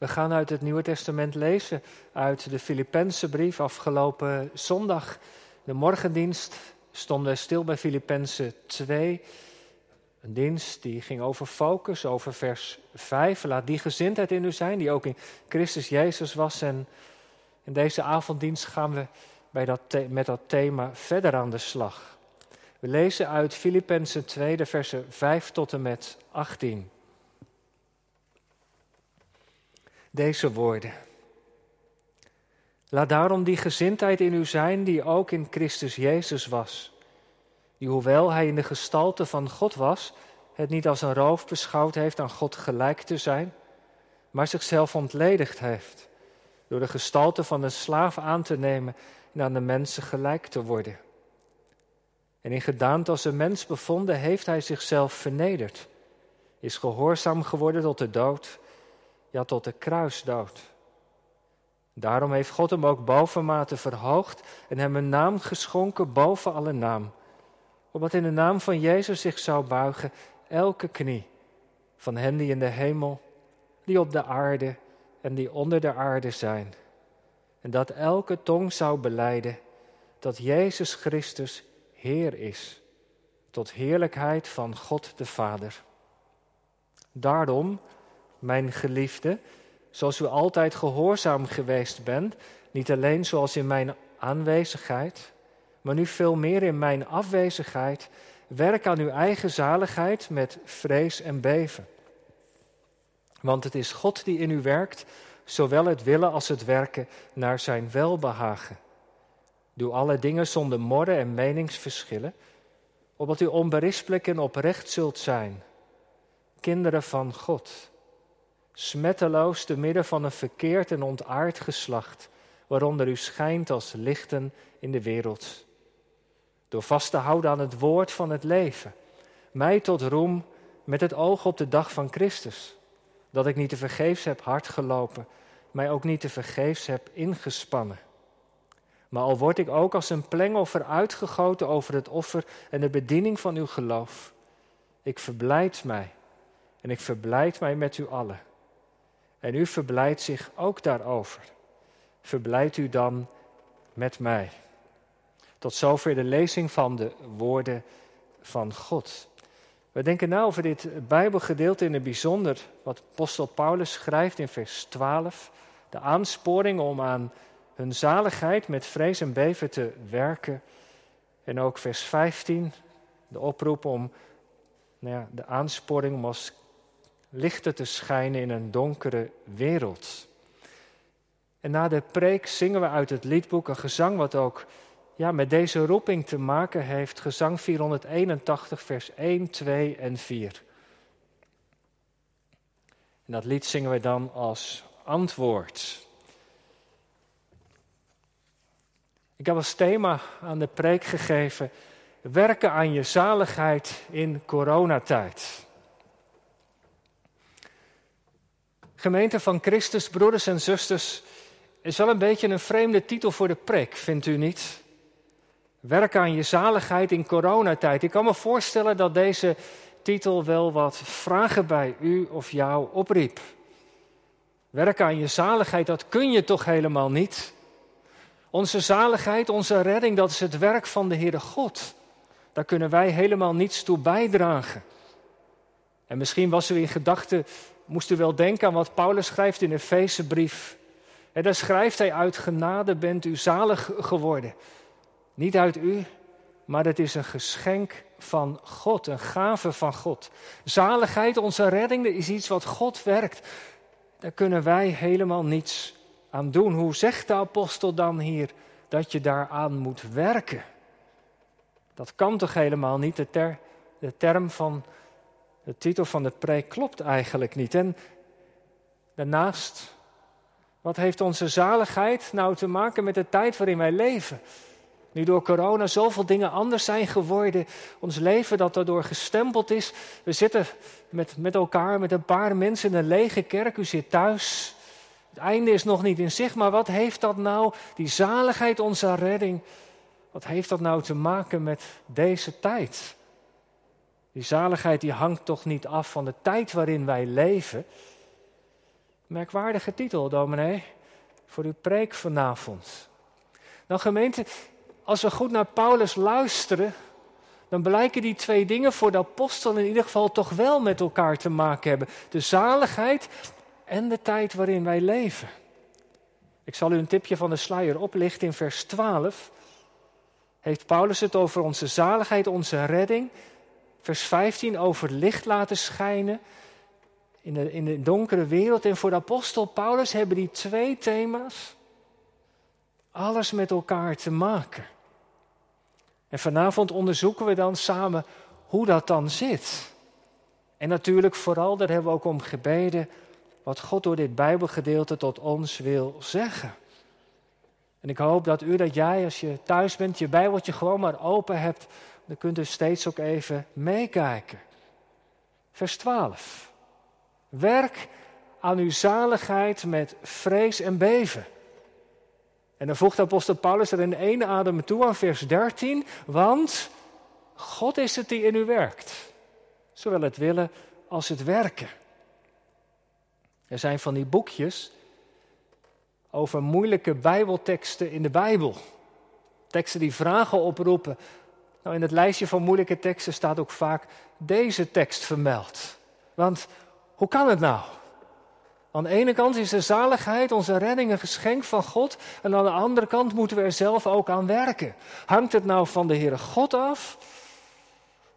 We gaan uit het Nieuwe Testament lezen uit de Filippense brief afgelopen zondag. De morgendienst stonden stil bij Filippense 2. Een dienst die ging over focus, over vers 5. Laat die gezindheid in u zijn, die ook in Christus Jezus was. En in deze avonddienst gaan we bij dat met dat thema verder aan de slag. We lezen uit Filippenzen 2, de versen 5 tot en met 18. Deze woorden. Laat daarom die gezindheid in u zijn die ook in Christus Jezus was. Die hoewel hij in de gestalte van God was, het niet als een roof beschouwd heeft aan God gelijk te zijn, maar zichzelf ontledigd heeft door de gestalte van een slaaf aan te nemen en aan de mensen gelijk te worden. En in gedaante als een mens bevonden heeft hij zichzelf vernederd, is gehoorzaam geworden tot de dood, ja tot de kruisdood. Daarom heeft God hem ook bovenmate verhoogd en hem een naam geschonken boven alle naam, opdat in de naam van Jezus zich zou buigen elke knie van hen die in de hemel, die op de aarde en die onder de aarde zijn. En dat elke tong zou beleiden dat Jezus Christus Heer is, tot heerlijkheid van God de Vader. Daarom, mijn geliefde, zoals u altijd gehoorzaam geweest bent, niet alleen zoals in mijn aanwezigheid, maar nu veel meer in mijn afwezigheid, werk aan uw eigen zaligheid met vrees en beven. Want het is God die in u werkt, zowel het willen als het werken naar zijn welbehagen. Doe alle dingen zonder morren en meningsverschillen, opdat u onberispelijk en oprecht zult zijn, kinderen van God, smetteloos te midden van een verkeerd en ontaard geslacht, waaronder u schijnt als lichten in de wereld. Door vast te houden aan het woord van het leven, mij tot roem met het oog op de dag van Christus, dat ik niet te vergeefs heb hard gelopen, mij ook niet te vergeefs heb ingespannen. Maar al word ik ook als een plengoffer uitgegoten over het offer en de bediening van uw geloof, ik verblijd mij en ik verblijd mij met u allen. En u verblijdt zich ook daarover. Verblijd u dan met mij. Tot zover de lezing van de woorden van God. We denken nou over dit Bijbelgedeelte in het bijzonder wat apostel Paulus schrijft in vers 12. De aansporing om aan hun zaligheid met vrees en beven te werken. En ook vers 15, de oproep om nou ja, de aansporing om als lichten te schijnen in een donkere wereld. En na de preek zingen we uit het liedboek een gezang wat ook ja, met deze roeping te maken heeft. Gezang 481, vers 1, 2 en 4. En dat lied zingen we dan als antwoord. Ik heb als thema aan de preek gegeven: werken aan je zaligheid in coronatijd. Gemeente van Christus, broeders en zusters, is wel een beetje een vreemde titel voor de preek, vindt u niet? Werken aan je zaligheid in coronatijd. Ik kan me voorstellen dat deze titel wel wat vragen bij u of jou opriep. Werken aan je zaligheid, dat kun je toch helemaal niet? Onze zaligheid, onze redding, dat is het werk van de Heere God. Daar kunnen wij helemaal niets toe bijdragen. En misschien was u in gedachten, moest u wel denken aan wat Paulus schrijft in de Efezebrief. En daar schrijft hij uit genade bent u zalig geworden. Niet uit u, maar het is een geschenk van God, een gave van God. Zaligheid, onze redding, is iets wat God werkt. Daar kunnen wij helemaal niets aan doen. Hoe zegt de apostel dan hier dat je daaraan moet werken? Dat kan toch helemaal niet? De, ter, de term van de titel van de preek klopt eigenlijk niet. En daarnaast, wat heeft onze zaligheid nou te maken met de tijd waarin wij leven? Nu door corona zoveel dingen anders zijn geworden. Ons leven dat daardoor gestempeld is. We zitten met, met elkaar, met een paar mensen in een lege kerk. U zit thuis. Het einde is nog niet in zicht, maar wat heeft dat nou, die zaligheid, onze redding, wat heeft dat nou te maken met deze tijd? Die zaligheid die hangt toch niet af van de tijd waarin wij leven, Merkwaardige titel, dominee, voor uw preek vanavond. Nou gemeente, als we goed naar Paulus luisteren, dan blijken die twee dingen voor de apostel in ieder geval toch wel met elkaar te maken hebben. De zaligheid en de tijd waarin wij leven. Ik zal u een tipje van de sluier oplichten in vers 12. Heeft Paulus het over onze zaligheid, onze redding. Vers 15 over licht laten schijnen in de, in de donkere wereld. En voor de apostel Paulus hebben die twee thema's alles met elkaar te maken. En vanavond onderzoeken we dan samen hoe dat dan zit. En natuurlijk vooral, daar hebben we ook om gebeden, wat God door dit Bijbelgedeelte tot ons wil zeggen. En ik hoop dat u, dat jij, als je thuis bent, je Bijbeltje gewoon maar open hebt. Dan kunt u steeds ook even meekijken. Vers 12. Werk aan uw zaligheid met vrees en beven. En dan voegt apostel Paulus er in één adem toe aan vers 13. Want God is het die in u werkt. Zowel het willen als het werken. Er zijn van die boekjes over moeilijke Bijbelteksten in de Bijbel. Teksten die vragen oproepen. Nou, in het lijstje van moeilijke teksten staat ook vaak deze tekst vermeld. Want hoe kan het nou? Aan de ene kant is de zaligheid, onze redding, een geschenk van God. En aan de andere kant moeten we er zelf ook aan werken. Hangt het nou van de Heere God af?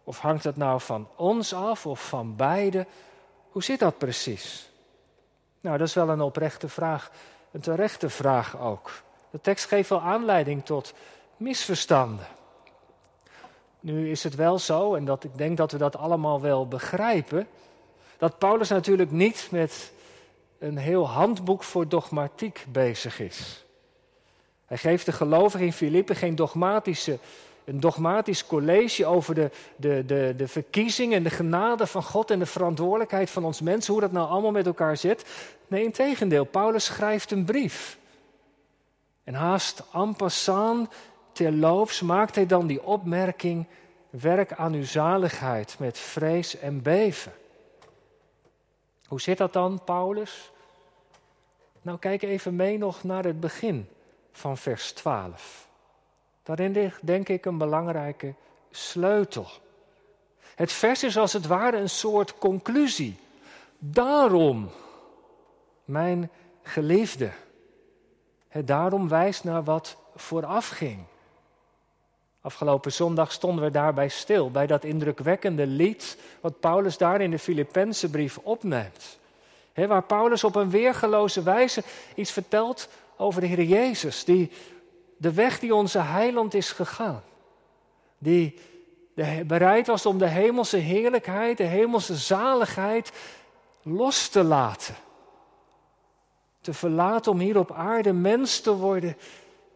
Of hangt het nou van ons af of van beide? Hoe zit dat precies? Nou, dat is wel een oprechte vraag. Een terechte vraag ook. De tekst geeft wel aanleiding tot misverstanden. Nu is het wel zo, en dat ik denk dat we dat allemaal wel begrijpen, dat Paulus natuurlijk niet met een heel handboek voor dogmatiek bezig is. Hij geeft de gelovigen in Filippi geen dogmatische, een dogmatisch college over de, de, de, de verkiezing en de genade van God en de verantwoordelijkheid van ons mensen, hoe dat nou allemaal met elkaar zit. Nee, in tegendeel, Paulus schrijft een brief. En haast en passant, terloops, maakt hij dan die opmerking, werk aan uw zaligheid met vrees en beven. Hoe zit dat dan, Paulus? Nou, kijk even mee nog naar het begin van vers 12. Daarin ligt, denk ik, een belangrijke sleutel. Het vers is als het ware een soort conclusie. Daarom, mijn geliefde. Het daarom wijst naar wat vooraf ging. Afgelopen zondag stonden we daarbij stil, bij dat indrukwekkende lied wat Paulus daar in de Filippense brief opneemt. waar Paulus op een weergeloze wijze iets vertelt over de Heer Jezus, die de weg die onze heiland is gegaan. Die bereid was om de hemelse heerlijkheid, de hemelse zaligheid los te laten. Te verlaten om hier op aarde mens te worden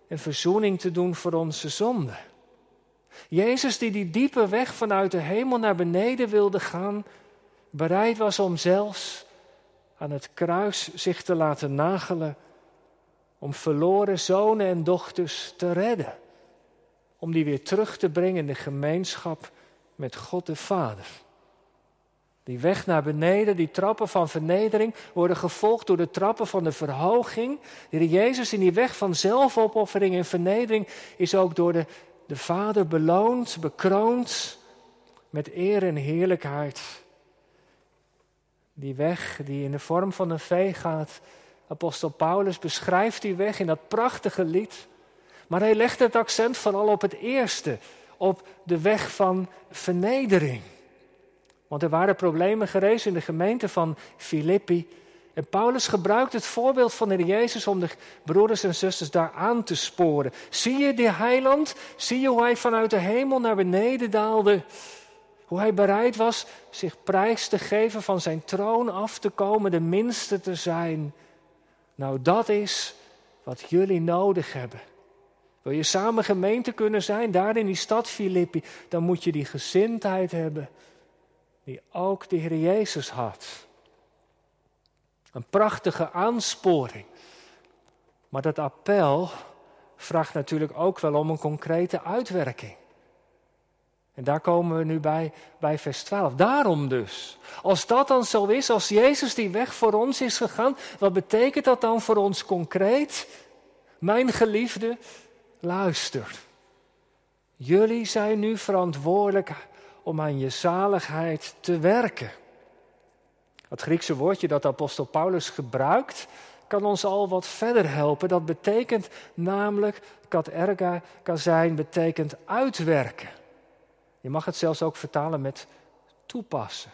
en verzoening te doen voor onze zonden. Jezus die die diepe weg vanuit de hemel naar beneden wilde gaan, bereid was om zelfs aan het kruis zich te laten nagelen, om verloren zonen en dochters te redden, om die weer terug te brengen in de gemeenschap met God de Vader. Die weg naar beneden, die trappen van vernedering, worden gevolgd door de trappen van de verhoging. De Jezus in die weg van zelfopoffering en vernedering is ook door de de Vader beloont, bekroont met eer en heerlijkheid. Die weg die in de vorm van een vee gaat. Apostel Paulus beschrijft die weg in dat prachtige lied. Maar hij legt het accent vooral op het eerste, op de weg van vernedering. Want er waren problemen gerezen in de gemeente van Filippi. En Paulus gebruikt het voorbeeld van de Jezus om de broeders en zusters daar aan te sporen. Zie je die heiland? Zie je hoe hij vanuit de hemel naar beneden daalde? Hoe hij bereid was zich prijs te geven van zijn troon af te komen, de minste te zijn. Nou, dat is wat jullie nodig hebben. Wil je samen gemeente kunnen zijn, daar in die stad Filippi, dan moet je die gezindheid hebben die ook de Heer Jezus had. Een prachtige aansporing. Maar dat appel vraagt natuurlijk ook wel om een concrete uitwerking. En daar komen we nu bij, bij vers 12. Daarom dus, als dat dan zo is, als Jezus die weg voor ons is gegaan, wat betekent dat dan voor ons concreet? Mijn geliefde, luister. Jullie zijn nu verantwoordelijk om aan je zaligheid te werken. Het Griekse woordje dat apostel Paulus gebruikt, kan ons al wat verder helpen. Dat betekent namelijk, kat erga kan zijn, betekent uitwerken. Je mag het zelfs ook vertalen met toepassen.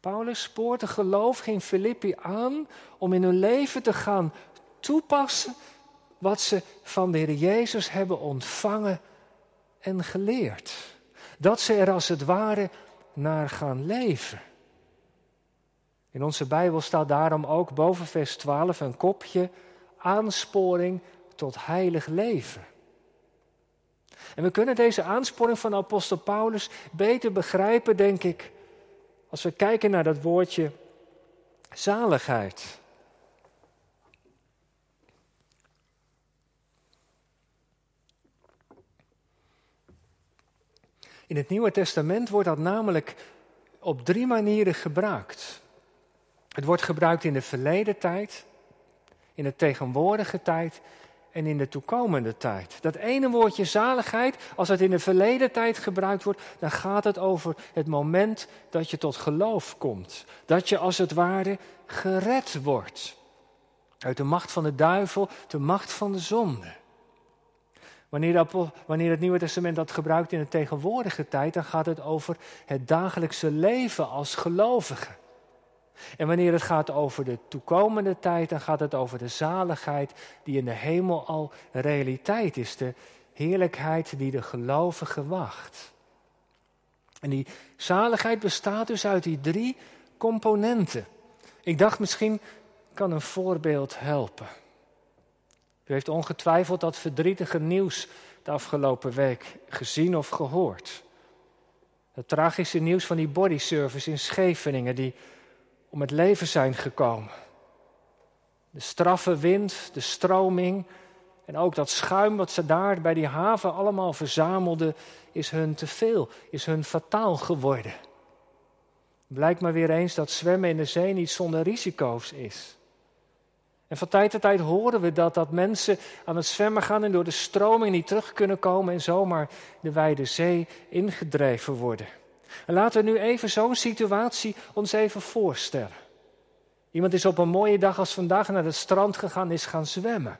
Paulus spoort de geloof in Filippi aan om in hun leven te gaan toepassen wat ze van de Heer Jezus hebben ontvangen en geleerd. Dat ze er als het ware naar gaan leven. In onze Bijbel staat daarom ook boven vers 12 een kopje aansporing tot heilig leven. En we kunnen deze aansporing van apostel Paulus beter begrijpen, denk ik, als we kijken naar dat woordje zaligheid. In het Nieuwe Testament wordt dat namelijk op drie manieren gebruikt. Het wordt gebruikt in de verleden tijd, in de tegenwoordige tijd en in de toekomende tijd. Dat ene woordje zaligheid, als het in de verleden tijd gebruikt wordt, dan gaat het over het moment dat je tot geloof komt. Dat je als het ware gered wordt. Uit de macht van de duivel, de macht van de zonde. Wanneer, wanneer het Nieuwe Testament dat gebruikt in de tegenwoordige tijd, dan gaat het over het dagelijkse leven als gelovige. En wanneer het gaat over de toekomende tijd, dan gaat het over de zaligheid die in de hemel al realiteit is. De heerlijkheid die de gelovige wacht. En die zaligheid bestaat dus uit die drie componenten. Ik dacht misschien kan een voorbeeld helpen. U heeft ongetwijfeld dat verdrietige nieuws de afgelopen week gezien of gehoord. Het tragische nieuws van die bodyservice in Scheveningen die om het leven zijn gekomen. De straffe wind, de stroming en ook dat schuim wat ze daar bij die haven allemaal verzamelden, is hun te veel, is hun fataal geworden. Blijkt maar weer eens dat zwemmen in de zee niet zonder risico's is. En van tijd tot tijd horen we dat, dat mensen aan het zwemmen gaan en door de stroming niet terug kunnen komen en zomaar de wijde zee ingedreven worden. En laten we nu even zo'n situatie ons even voorstellen. Iemand is op een mooie dag als vandaag naar het strand gegaan, is gaan zwemmen.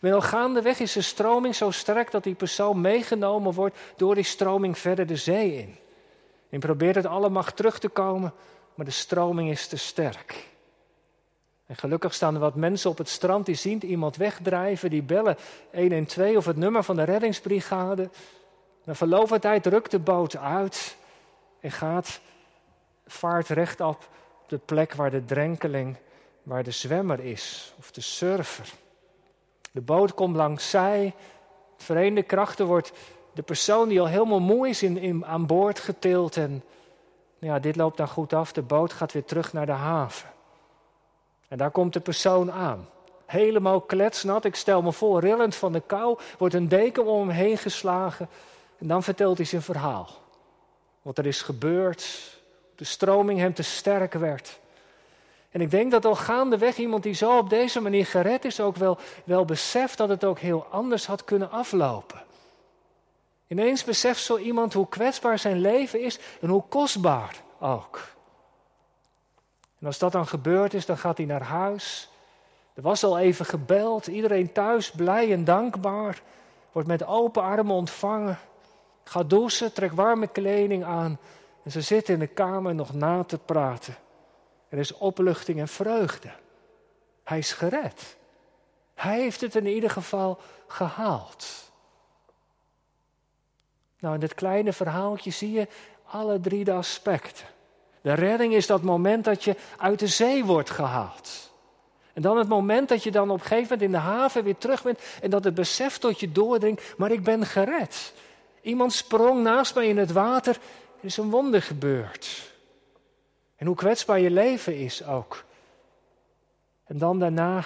Maar al gaandeweg is de stroming zo sterk dat die persoon meegenomen wordt door die stroming verder de zee in. En probeert het alle macht terug te komen, maar de stroming is te sterk. En gelukkig staan er wat mensen op het strand die zien iemand wegdrijven, die bellen 112 of het nummer van de reddingsbrigade. Na verloop van tijd rukt de boot uit en gaat, vaart rechtop op de plek waar de drenkeling, waar de zwemmer is, of de surfer. De boot komt langs zij, verenigde krachten wordt de persoon die al helemaal moe is in, in, aan boord getild. En nou ja, dit loopt dan goed af, de boot gaat weer terug naar de haven. En daar komt de persoon aan. Helemaal kletsnat, ik stel me voor, rillend van de kou, wordt een deken om hem heen geslagen. En dan vertelt hij zijn verhaal. Wat er is gebeurd, de stroming hem te sterk werd. En ik denk dat al gaandeweg iemand die zo op deze manier gered is, ook wel, wel beseft dat het ook heel anders had kunnen aflopen. Ineens beseft zo iemand hoe kwetsbaar zijn leven is en hoe kostbaar ook. En als dat dan gebeurd is, dan gaat hij naar huis. Er was al even gebeld, iedereen thuis blij en dankbaar, wordt met open armen ontvangen. Gaat douchen, trekt warme kleding aan en ze zitten in de kamer nog na te praten. Er is opluchting en vreugde. Hij is gered. Hij heeft het in ieder geval gehaald. Nou, in dit kleine verhaaltje zie je alle drie de aspecten. De redding is dat moment dat je uit de zee wordt gehaald. En dan het moment dat je dan op een gegeven moment in de haven weer terug bent en dat het besef tot je doordringt, maar ik ben gered. Iemand sprong naast mij in het water, er is een wonder gebeurd. En hoe kwetsbaar je leven is ook. En dan daarna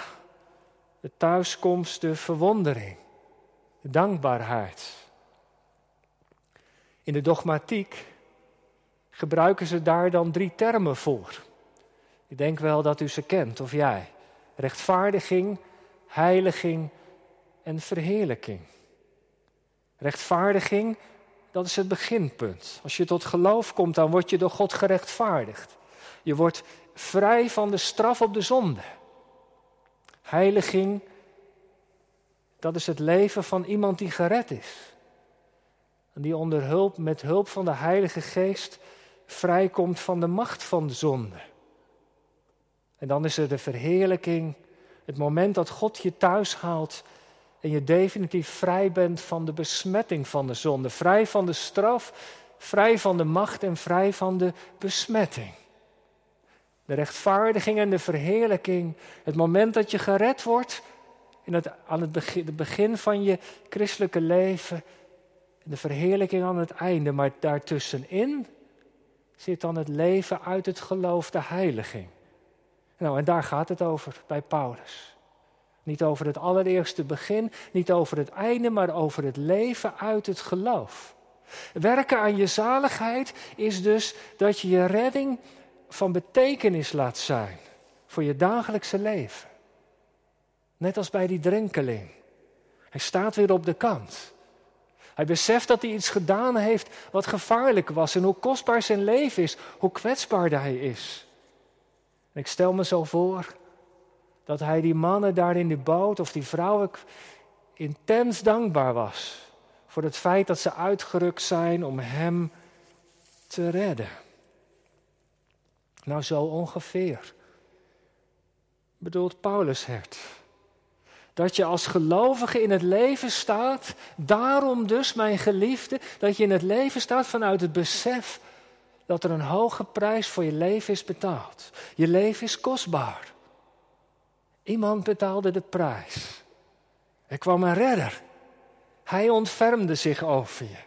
de thuiskomst, de verwondering, de dankbaarheid. In de dogmatiek gebruiken ze daar dan drie termen voor. Ik denk wel dat u ze kent, of jij. Rechtvaardiging, heiliging en verheerlijking. Rechtvaardiging, dat is het beginpunt. Als je tot geloof komt, dan word je door God gerechtvaardigd. Je wordt vrij van de straf op de zonde. Heiliging, dat is het leven van iemand die gered is. En die onder hulp, met hulp van de Heilige Geest vrijkomt van de macht van de zonde. En dan is er de verheerlijking, het moment dat God je thuis haalt en je definitief vrij bent van de besmetting van de zonde, vrij van de straf, vrij van de macht en vrij van de besmetting. De rechtvaardiging en de verheerlijking, het moment dat je gered wordt, in het, aan het begin, het begin van je christelijke leven, de verheerlijking aan het einde, maar daartussenin zit dan het leven uit het geloof, de heiliging. Nou, en daar gaat het over bij Paulus. Niet over het allereerste begin, niet over het einde, maar over het leven uit het geloof. Werken aan je zaligheid is dus dat je je redding van betekenis laat zijn voor je dagelijkse leven. Net als bij die drenkeling. Hij staat weer op de kant. Hij beseft dat hij iets gedaan heeft wat gevaarlijk was en hoe kostbaar zijn leven is, hoe kwetsbaar hij is. En ik stel me zo voor dat hij die mannen daar in de boot of die vrouwen intens dankbaar was voor het feit dat ze uitgerukt zijn om hem te redden. Nou, zo ongeveer. Bedoelt Paulus het. Dat je als gelovige in het leven staat, daarom dus, mijn geliefde, dat je in het leven staat vanuit het besef dat er een hoge prijs voor je leven is betaald. Je leven is kostbaar. Iemand betaalde de prijs. Er kwam een redder. Hij ontfermde zich over je.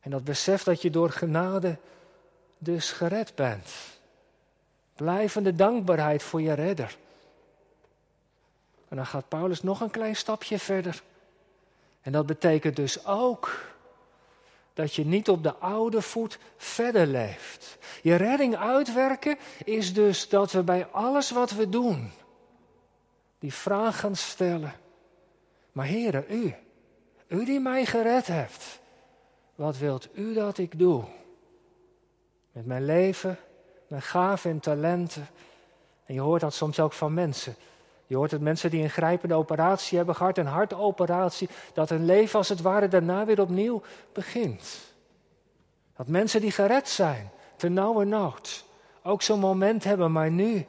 En dat besef dat je door genade dus gered bent. Blijvende dankbaarheid voor je redder. En dan gaat Paulus nog een klein stapje verder. En dat betekent dus ook dat je niet op de oude voet verder leeft. Je redding uitwerken is dus dat we bij alles wat we doen, die vraag gaan stellen. Maar Heere, u, u die mij gered hebt, wat wilt u dat ik doe? Met mijn leven, mijn gaven en talenten. En je hoort dat soms ook van mensen. Je hoort het mensen die een grijpende operatie hebben gehad, een hartoperatie, dat hun leven als het ware daarna weer opnieuw begint. Dat mensen die gered zijn, ten nauwe nood, ook zo'n moment hebben, maar nu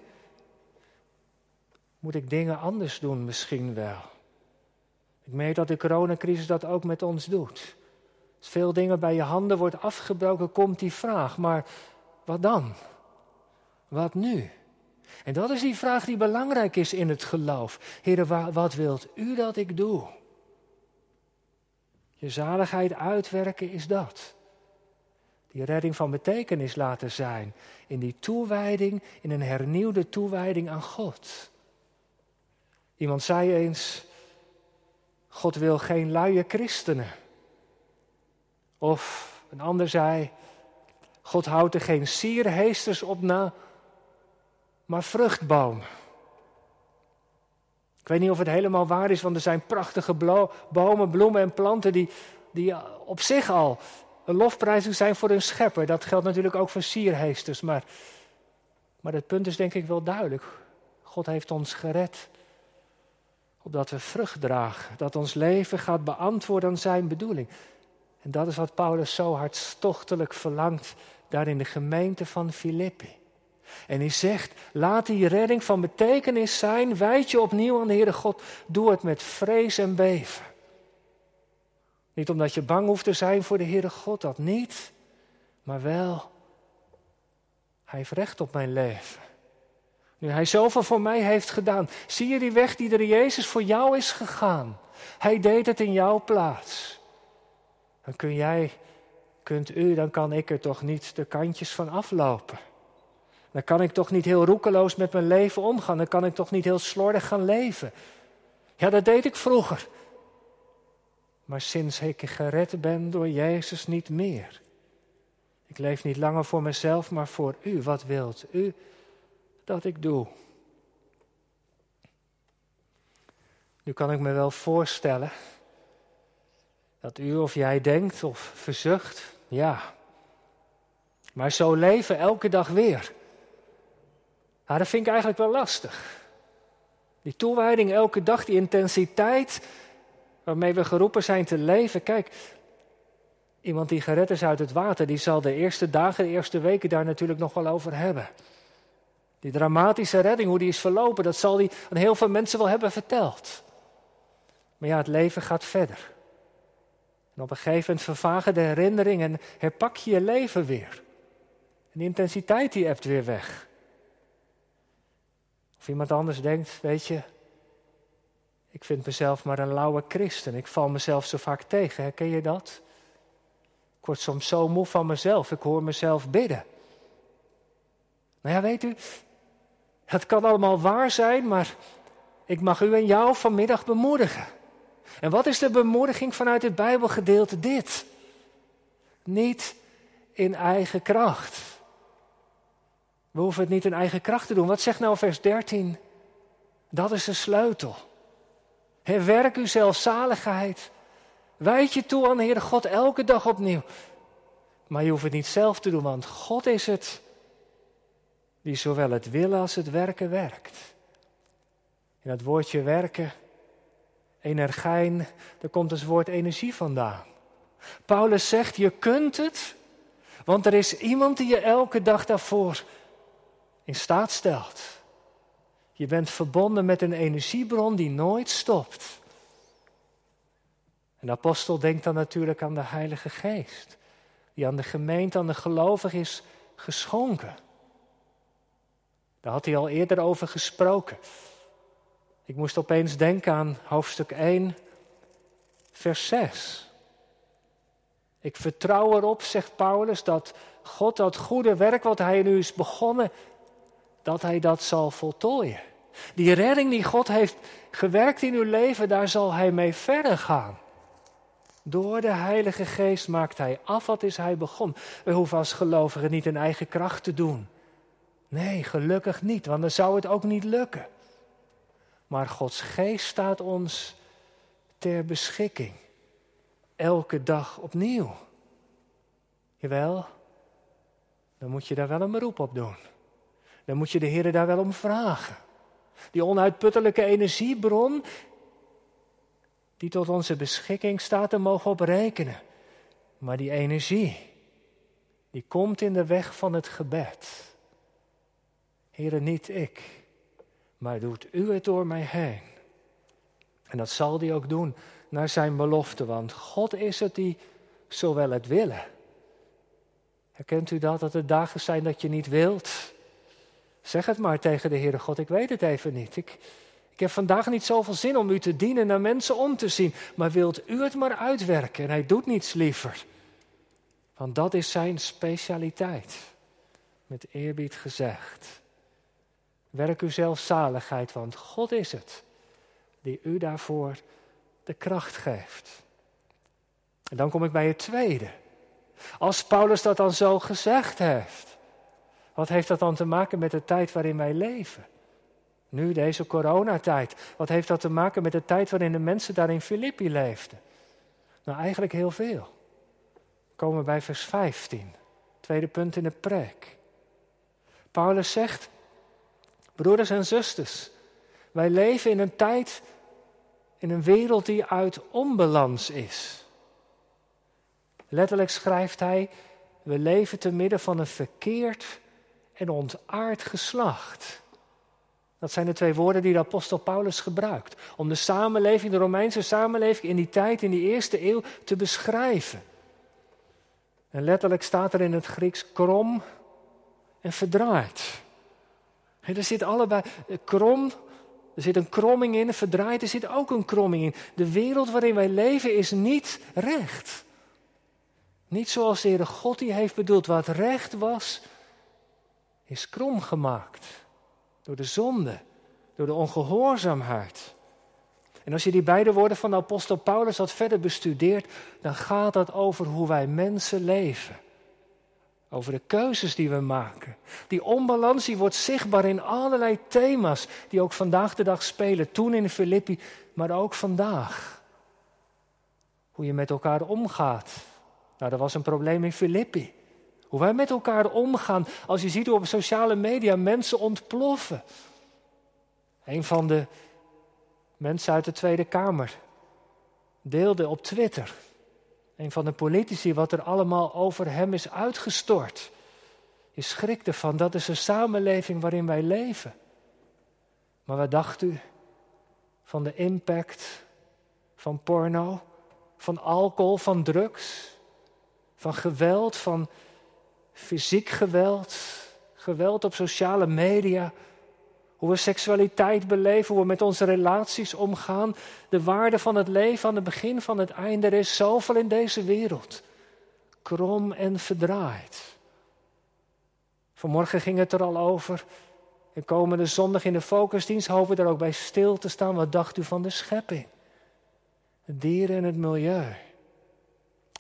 moet ik dingen anders doen misschien wel. Ik merk dat de coronacrisis dat ook met ons doet. Als veel dingen bij je handen wordt afgebroken, komt die vraag, maar wat dan? Wat nu? En dat is die vraag die belangrijk is in het geloof. Heer, wat wilt u dat ik doe? Je zaligheid uitwerken is dat. Die redding van betekenis laten zijn. In die toewijding, in een hernieuwde toewijding aan God. Iemand zei eens: God wil geen luie christenen. Of een ander zei: God houdt er geen sierheesters op na, maar vruchtbomen. Ik weet niet of het helemaal waar is, want er zijn prachtige bomen, bloemen en planten die, die op zich al een lofprijzing zijn voor hun schepper. Dat geldt natuurlijk ook voor sierheesters, maar, maar het punt is denk ik wel duidelijk. God heeft ons gered, opdat we vrucht dragen, dat ons leven gaat beantwoorden aan zijn bedoeling. En dat is wat Paulus zo hartstochtelijk verlangt daar in de gemeente van Filippi. En hij zegt, laat die redding van betekenis zijn, wijd je opnieuw aan de Heere God, doe het met vrees en beven. Niet omdat je bang hoeft te zijn voor de Heere God, dat niet, maar wel, Hij heeft recht op mijn leven. Nu Hij zoveel voor mij heeft gedaan, zie je die weg die er Jezus voor jou is gegaan. Hij deed het in jouw plaats. Dan kun jij, kunt u, dan kan ik er toch niet de kantjes van aflopen. Dan kan ik toch niet heel roekeloos met mijn leven omgaan. Dan kan ik toch niet heel slordig gaan leven. Ja, dat deed ik vroeger. Maar sinds ik gered ben door Jezus niet meer. Ik leef niet langer voor mezelf, maar voor u. Wat wilt u dat ik doe? Nu kan ik me wel voorstellen dat u of jij denkt of verzucht, ja, maar zo leven elke dag weer. Nou, dat vind ik eigenlijk wel lastig. Die toewijding elke dag, die intensiteit waarmee we geroepen zijn te leven. Kijk, iemand die gered is uit het water, die zal de eerste dagen, de eerste weken daar natuurlijk nog wel over hebben. Die dramatische redding, hoe die is verlopen, dat zal hij aan heel veel mensen wel hebben verteld. Maar ja, het leven gaat verder. En op een gegeven moment vervagen de herinneringen en herpak je je leven weer. En de intensiteit die hebt weer weg. Of iemand anders denkt, weet je, ik vind mezelf maar een lauwe christen. Ik val mezelf zo vaak tegen. Herken je dat? Ik word soms zo moe van mezelf. Ik hoor mezelf bidden. Nou ja, weet u, het kan allemaal waar zijn, maar ik mag u en jou vanmiddag bemoedigen. En wat is de bemoediging vanuit het Bijbelgedeelte? Dit. Niet in eigen kracht. We hoeven het niet in eigen kracht te doen. Wat zegt nou vers 13? Dat is de sleutel. Herwerk uw zelfzaligheid. Wijd je toe aan de Heere God elke dag opnieuw. Maar je hoeft het niet zelf te doen, want God is het die zowel het willen als het werken werkt. In dat woordje werken, energiijn, daar komt het woord energie vandaan. Paulus zegt, je kunt het, want er is iemand die je elke dag daarvoor in staat stelt. Je bent verbonden met een energiebron die nooit stopt. En de apostel denkt dan natuurlijk aan de Heilige Geest, die aan de gemeente, aan de gelovigen is geschonken. Daar had hij al eerder over gesproken. Ik moest opeens denken aan hoofdstuk 1, vers 6. Ik vertrouw erop, zegt Paulus, dat God dat goede werk wat hij nu is begonnen, dat hij dat zal voltooien. Die redding die God heeft gewerkt in uw leven, daar zal hij mee verder gaan. Door de Heilige Geest maakt hij af wat is hij begon. We hoeven als gelovigen niet in eigen kracht te doen. Nee, gelukkig niet, want dan zou het ook niet lukken. Maar Gods geest staat ons ter beschikking. Elke dag opnieuw. Jawel, dan moet je daar wel een beroep op doen. Dan moet je de Heer daar wel om vragen. Die onuitputtelijke energiebron die tot onze beschikking staat, daar mogen op rekenen. Maar die energie, die komt in de weg van het gebed. Heren, niet ik, maar doet u het door mij heen. En dat zal hij ook doen naar zijn belofte, want God is het die zowel het willen. Herkent u dat, dat er dagen zijn dat je niet wilt? Zeg het maar tegen de Heere God, ik weet het even niet. Ik, ik heb vandaag niet zoveel zin om u te dienen, naar mensen om te zien. Maar wilt u het maar uitwerken? En hij doet niets liever. Want dat is zijn specialiteit. Met eerbied gezegd. Werk uw zelfzaligheid, want God is het die u daarvoor de kracht geeft. En dan kom ik bij het tweede. Als Paulus dat dan zo gezegd heeft, wat heeft dat dan te maken met de tijd waarin wij leven? Nu, deze coronatijd. Wat heeft dat te maken met de tijd waarin de mensen daar in Filippi leefden? Nou, eigenlijk heel veel. We komen bij vers 15. Tweede punt in de preek. Paulus zegt, Broeders en zusters, wij leven in een tijd, in een wereld die uit onbalans is. Letterlijk schrijft hij, we leven te midden van een verkeerd en ontaard geslacht. Dat zijn de twee woorden die de apostel Paulus gebruikt. Om de samenleving, de Romeinse samenleving in die tijd, in die eerste eeuw, te beschrijven. En letterlijk staat er in het Grieks krom en verdraaid. er zit allebei krom, er zit een kromming in, verdraaid, er zit ook een kromming in. De wereld waarin wij leven is niet recht. Niet zoals de Heere God die heeft bedoeld. Wat recht was, is krom gemaakt. Door de zonde, door de ongehoorzaamheid. En als je die beide woorden van de apostel Paulus wat verder bestudeert, dan gaat dat over hoe wij mensen leven. Over de keuzes die we maken. Die onbalans die wordt zichtbaar in allerlei thema's die ook vandaag de dag spelen. Toen in Filippi, maar ook vandaag. Hoe je met elkaar omgaat. Nou, dat was een probleem in Filippi. Hoe wij met elkaar omgaan. Als je ziet hoe op sociale media mensen ontploffen. Een van de mensen uit de Tweede Kamer deelde op Twitter een van de politici, wat er allemaal over hem is uitgestort. Je schrikt ervan, dat is een samenleving waarin wij leven. Maar wat dacht u van de impact van porno, van alcohol, van drugs, van geweld, van fysiek geweld, geweld op sociale media? Hoe we seksualiteit beleven, hoe we met onze relaties omgaan. De waarde van het leven aan het begin van het einde. Er is zoveel in deze wereld. Krom en verdraaid. Vanmorgen ging het er al over. En komende zondag in de focusdienst hopen we er ook bij stil te staan. Wat dacht u van de schepping? Dieren en het milieu.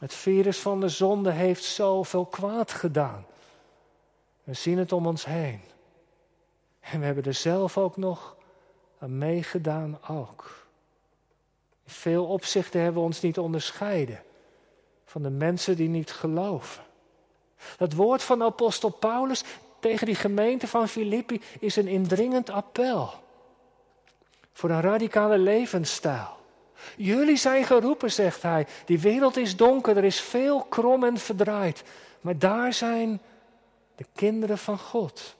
Het virus van de zonde heeft zoveel kwaad gedaan. We zien het om ons heen. En we hebben er zelf ook nog aan meegedaan ook. In veel opzichten hebben we ons niet onderscheiden van de mensen die niet geloven. Dat woord van apostel Paulus tegen die gemeente van Filippi is een indringend appel voor een radicale levensstijl. Jullie zijn geroepen, zegt hij. Die wereld is donker, er is veel krom en verdraaid. Maar daar zijn de kinderen van God.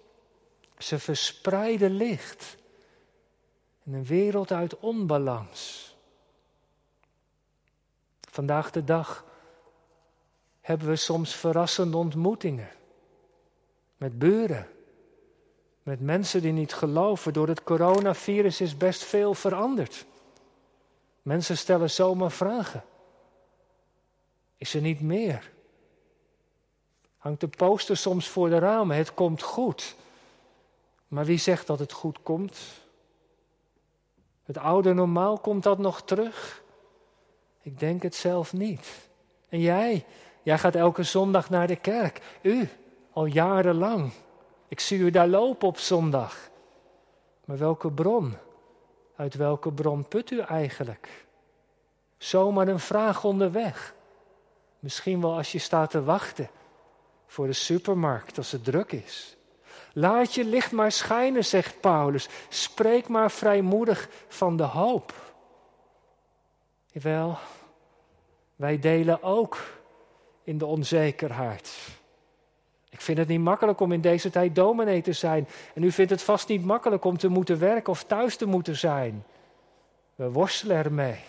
Ze verspreiden licht in een wereld uit onbalans. Vandaag de dag hebben we soms verrassende ontmoetingen met buren, met mensen die niet geloven. Door het coronavirus is best veel veranderd. Mensen stellen zomaar vragen. Is er niet meer? Hangt de poster soms voor de ramen, het komt goed. Maar wie zegt dat het goed komt? Het oude normaal, komt dat nog terug? Ik denk het zelf niet. En jij? Jij gaat elke zondag naar de kerk. U, al jarenlang. Ik zie u daar lopen op zondag. Maar welke bron? Uit welke bron put u eigenlijk? Zomaar een vraag onderweg. Misschien wel als je staat te wachten voor de supermarkt als het druk is. Laat je licht maar schijnen, zegt Paulus. Spreek maar vrijmoedig van de hoop. Jawel, wij delen ook in de onzekerheid. Ik vind het niet makkelijk om in deze tijd dominee te zijn. En u vindt het vast niet makkelijk om te moeten werken of thuis te moeten zijn. We worstelen ermee.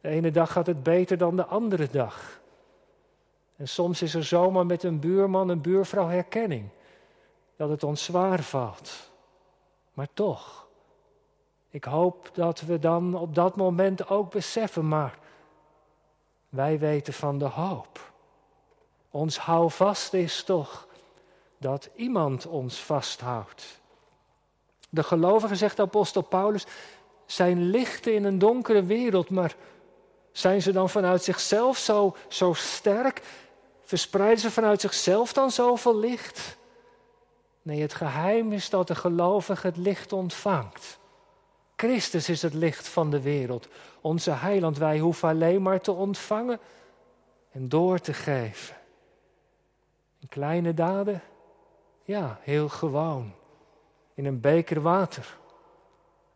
De ene dag gaat het beter dan de andere dag. En soms is er zomaar met een buurman, een buurvrouw herkenning dat het ons zwaar valt. Maar toch, ik hoop dat we dan op dat moment ook beseffen, maar wij weten van de hoop. Ons houvast is toch dat iemand ons vasthoudt. De gelovigen, zegt de apostel Paulus, zijn lichten in een donkere wereld, maar zijn ze dan vanuit zichzelf zo, zo sterk? Verspreiden ze vanuit zichzelf dan zoveel licht? Nee, het geheim is dat de gelovige het licht ontvangt. Christus is het licht van de wereld. Onze heiland, wij hoeven alleen maar te ontvangen en door te geven. In kleine daden? Ja, heel gewoon. In een beker water.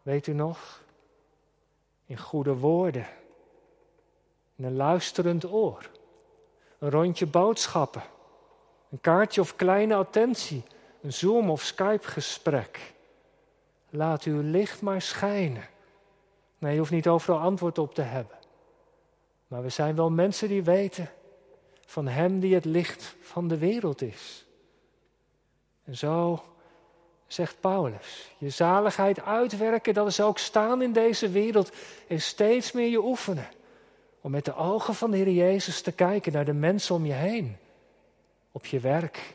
Weet u nog? In goede woorden. In een luisterend oor. Een rondje boodschappen. Een kaartje of kleine attentie een Zoom- of Skype-gesprek. Laat uw licht maar schijnen. Nee, je hoeft niet overal antwoord op te hebben. Maar we zijn wel mensen die weten van Hem die het licht van de wereld is. En zo zegt Paulus, je zaligheid uitwerken, dat is ook staan in deze wereld en steeds meer je oefenen. Om met de ogen van de Heer Jezus te kijken naar de mensen om je heen. Op je werk,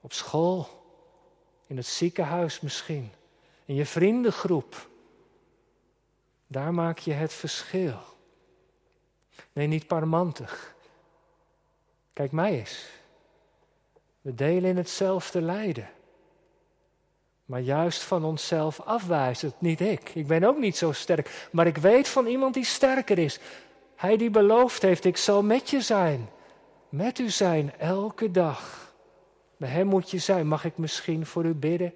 op school, in het ziekenhuis misschien, in je vriendengroep. Daar maak je het verschil. Nee, niet parmantig. Kijk mij eens. We delen in hetzelfde lijden. Maar juist van onszelf afwijzend, niet ik. Ik ben ook niet zo sterk. Maar ik weet van iemand die sterker is. Hij die beloofd heeft, ik zal met je zijn. Met u zijn, elke dag. Bij hem moet je zijn. Mag ik misschien voor u bidden?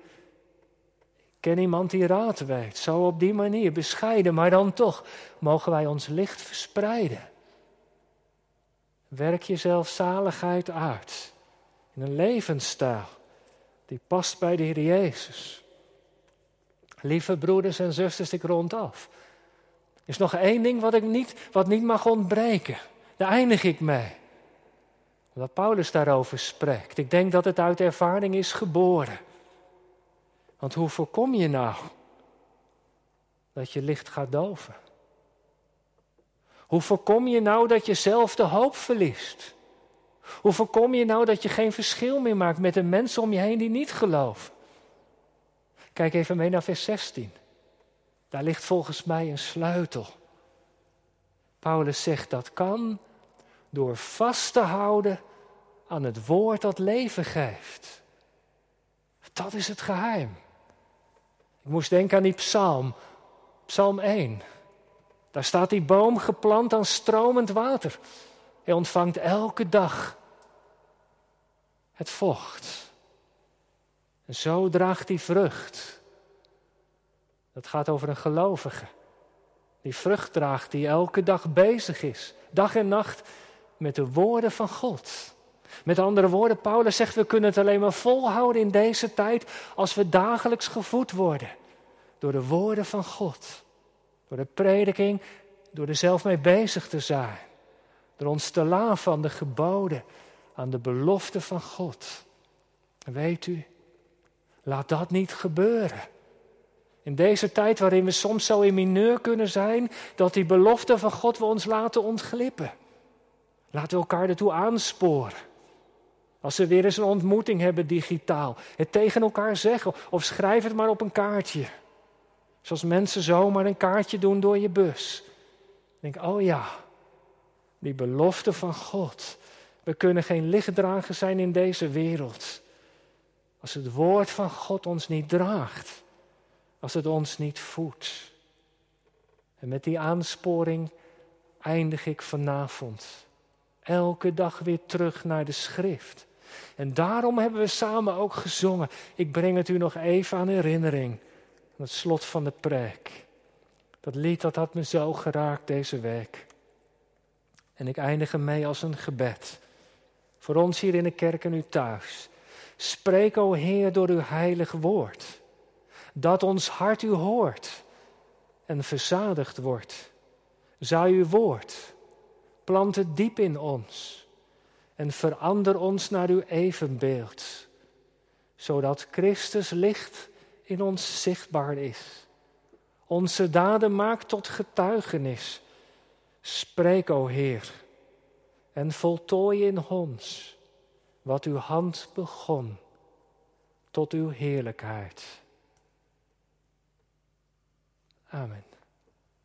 Ik ken iemand die raad weet. Zo op die manier, bescheiden, maar dan toch. Mogen wij ons licht verspreiden. Werk jezelf zaligheid uit. In een levensstijl die past bij de Heer Jezus. Lieve broeders en zusters, ik rond af. Er is nog één ding wat, ik niet, wat niet mag ontbreken. Daar eindig ik mee. Wat Paulus daarover spreekt. Ik denk dat het uit ervaring is geboren. Want hoe voorkom je nou dat je licht gaat doven? Hoe voorkom je nou dat je zelf de hoop verliest? Hoe voorkom je nou dat je geen verschil meer maakt met de mensen om je heen die niet geloven? Kijk even mee naar vers 16. Daar ligt volgens mij een sleutel. Paulus zegt dat kan door vast te houden aan het woord dat leven geeft. Dat is het geheim. Ik moest denken aan die psalm, psalm 1. Daar staat die boom geplant aan stromend water. Hij ontvangt elke dag het vocht. En zo draagt hij vrucht. Dat gaat over een gelovige. Die vrucht draagt, die elke dag bezig is, dag en nacht, met de woorden van God. Met andere woorden, Paulus zegt, we kunnen het alleen maar volhouden in deze tijd als we dagelijks gevoed worden door de woorden van God. Door de prediking, door er zelf mee bezig te zijn. Door ons te laven aan de geboden, aan de belofte van God. weet u, laat dat niet gebeuren. In deze tijd waarin we soms zo in mineur kunnen zijn, dat die belofte van God we ons laten ontglippen. Laten we elkaar ertoe aansporen. Als we weer eens een ontmoeting hebben digitaal, het tegen elkaar zeggen of schrijf het maar op een kaartje. Zoals mensen zomaar een kaartje doen door je bus. Denk, oh ja, die belofte van God. We kunnen geen lichtdrager zijn in deze wereld. Als het woord van God ons niet draagt. Als het ons niet voedt. En met die aansporing eindig ik vanavond. Elke dag weer terug naar de schrift. En daarom hebben we samen ook gezongen. Ik breng het u nog even aan herinnering. Aan het slot van de preek. Dat lied dat had me zo geraakt deze week. En ik eindig ermee als een gebed. Voor ons hier in de kerk en u thuis. Spreek, o Heer, door uw heilig woord. Dat ons hart u hoort en verzadigd wordt. Zou uw woord, plant het diep in ons en verander ons naar uw evenbeeld, zodat Christus licht in ons zichtbaar is. Onze daden maakt tot getuigenis. Spreek, o Heer, en voltooi in ons wat uw hand begon tot uw heerlijkheid. Amen.